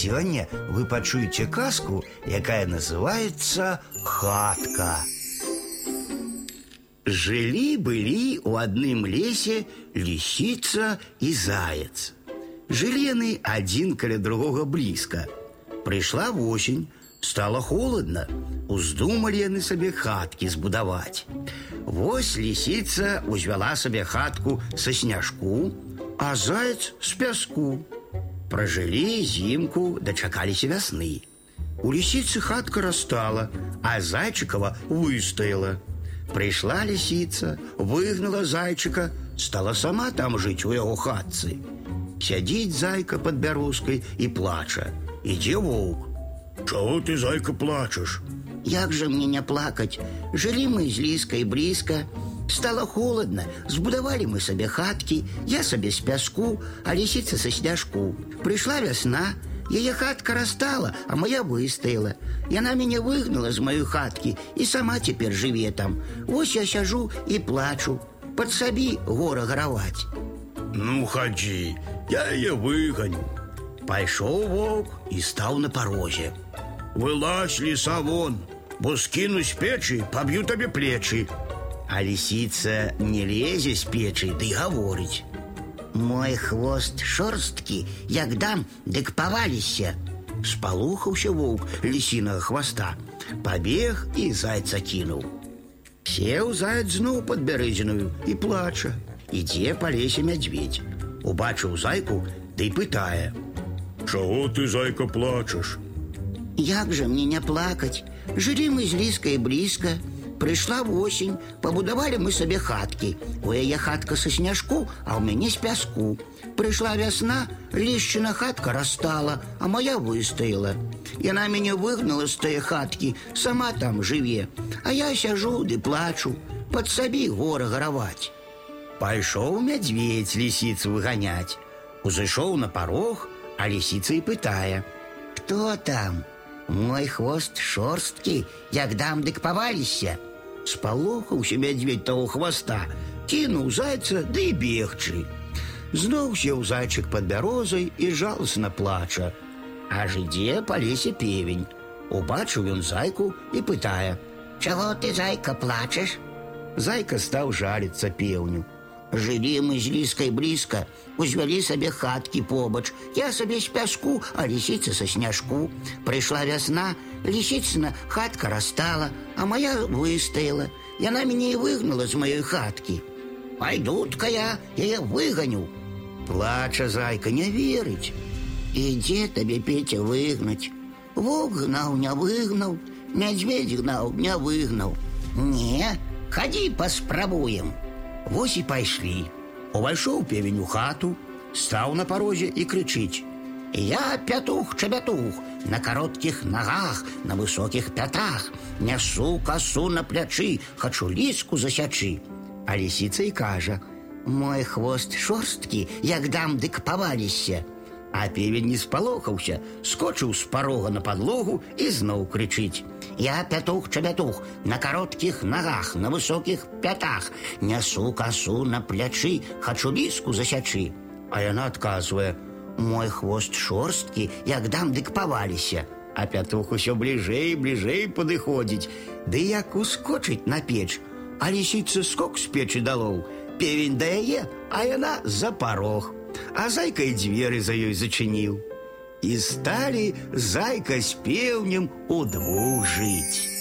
Сегодня вы пачуеце казку, якая называется хатка. Жили-были у одном лесе лисица и заяц. Жили они один каля другого близко. Пришла осень, стало холодно. Уздумали яны себе хатки збудаваць. Вось лисица узвяла себе хатку со сняжку, а заяц с пяску. Прожили зимку, дочакались весны. У лисицы хатка растала, а зайчикова выстояла. Пришла лисица, выгнала зайчика, стала сама там жить у его хатцы. Сядит зайка под бярозкой и плача. Иди волк. Чего ты, зайка, плачешь? Як же мне не плакать? Жили мы з Ліскай блізка. Стало холодно, збудавалі мы сабе хаткі, я сабе з пяску, а лісіца са сняжку. Прыйшла вясна, яе хатка растала, а моя выстаяла. Яна мяне выгнала з маёй хаткі і сама цяпер жыве там. Вось я сяжу і плачу. Пад сабі гора гараваць. Ну, ходи, я ее выгоню. Пайшоў волк и стал на порозе. Вылазь, лиса, вон, бо скину с печи, побью тебе плечи. А лисица не лезе з печы, ды гаворыць. Мой хвост шорсткі, як дам, дык паваліся. Спалухаўся воўк лісінага хвоста, пабег і зайца кінуў. Сеў заяц зноў пад бярэзіную і плача. Ідзе па лесе мядзведь. Убачыў зайку, ды пытае: Чего ты, зайка, плачешь? Як же мне не плакать? Жили мы з Ліскай блізка. Прыйшла восень, пабудавалі мы сабе хаткі. У яе хатка са сняжку, а ў мяне з пяску. Прыйшла вясна, лішчына хатка растала, а моя выстаяла. Яна мяне выгнала з тае хаткі, сама там жыве. А я сяжу ды плачу, пад сабі гора гараваць. Пайшоў мядзведь лісіцу выганяць. Узышоў на парог, а лісіца і пытае: Кто там? Мой хвост шорсткі, як дам дык паваліся. Спалохаўся мядзведь таго хвоста, кінуў зайца ды і бегчы. Зноў сеў зайчык пад бярозай і жаласна плача. Аж ідзе па лесе певень. Убачыў ён зайку і пытае: Чаго ты, зайка, плачаш? Зайка стаў жаліцца пеўню. Жылі мы з ліскай блізка, узвялі сабе хаткі побач. Я сабе з пяску, а лісіца са сняжку. Прыйшла вясна, лісіцына хатка растала, а моя выстаяла. Яна мяне і выгнала з маёй хаткі. Пайду-тка я яе выганю. Плача зайка не верыць. І дзе табе Петя выгнаць? Вовк гнаў, не выгнаў, мядзведь гнаў, не выгнаў. Не, хадзі паспрабуем. Вось і пайшлі. Увайшоў певень у хату, стаў на парозе і крычыць: Я пятух-чабятух, на коротких ногах, на высоких пятах, Нясу косу на плячы, хочу ліску засячы. А лісіца і кажа: Мой хвост шорсткі, як дам дык паваліся. А певень не спалохаўся, скочыў з парога на падлогу і зноў крычыць: Я пятух-чабятух, на коротких ногах, на высоких пятах, Нясу косу на плячы, хочу ліску засячы. А яна адказвае: Мой хвост шорсткі, як дам дык паваліся. А пятух усё бліжэй, бліжэй падыходзіць, Ды як ускочыць на печ, а лісіца скок з печы далоў, певень да яе, а яна за парог, а зайка і дзверы за ёй зачыніў. І сталі зайка з пеўнем удвух жыць.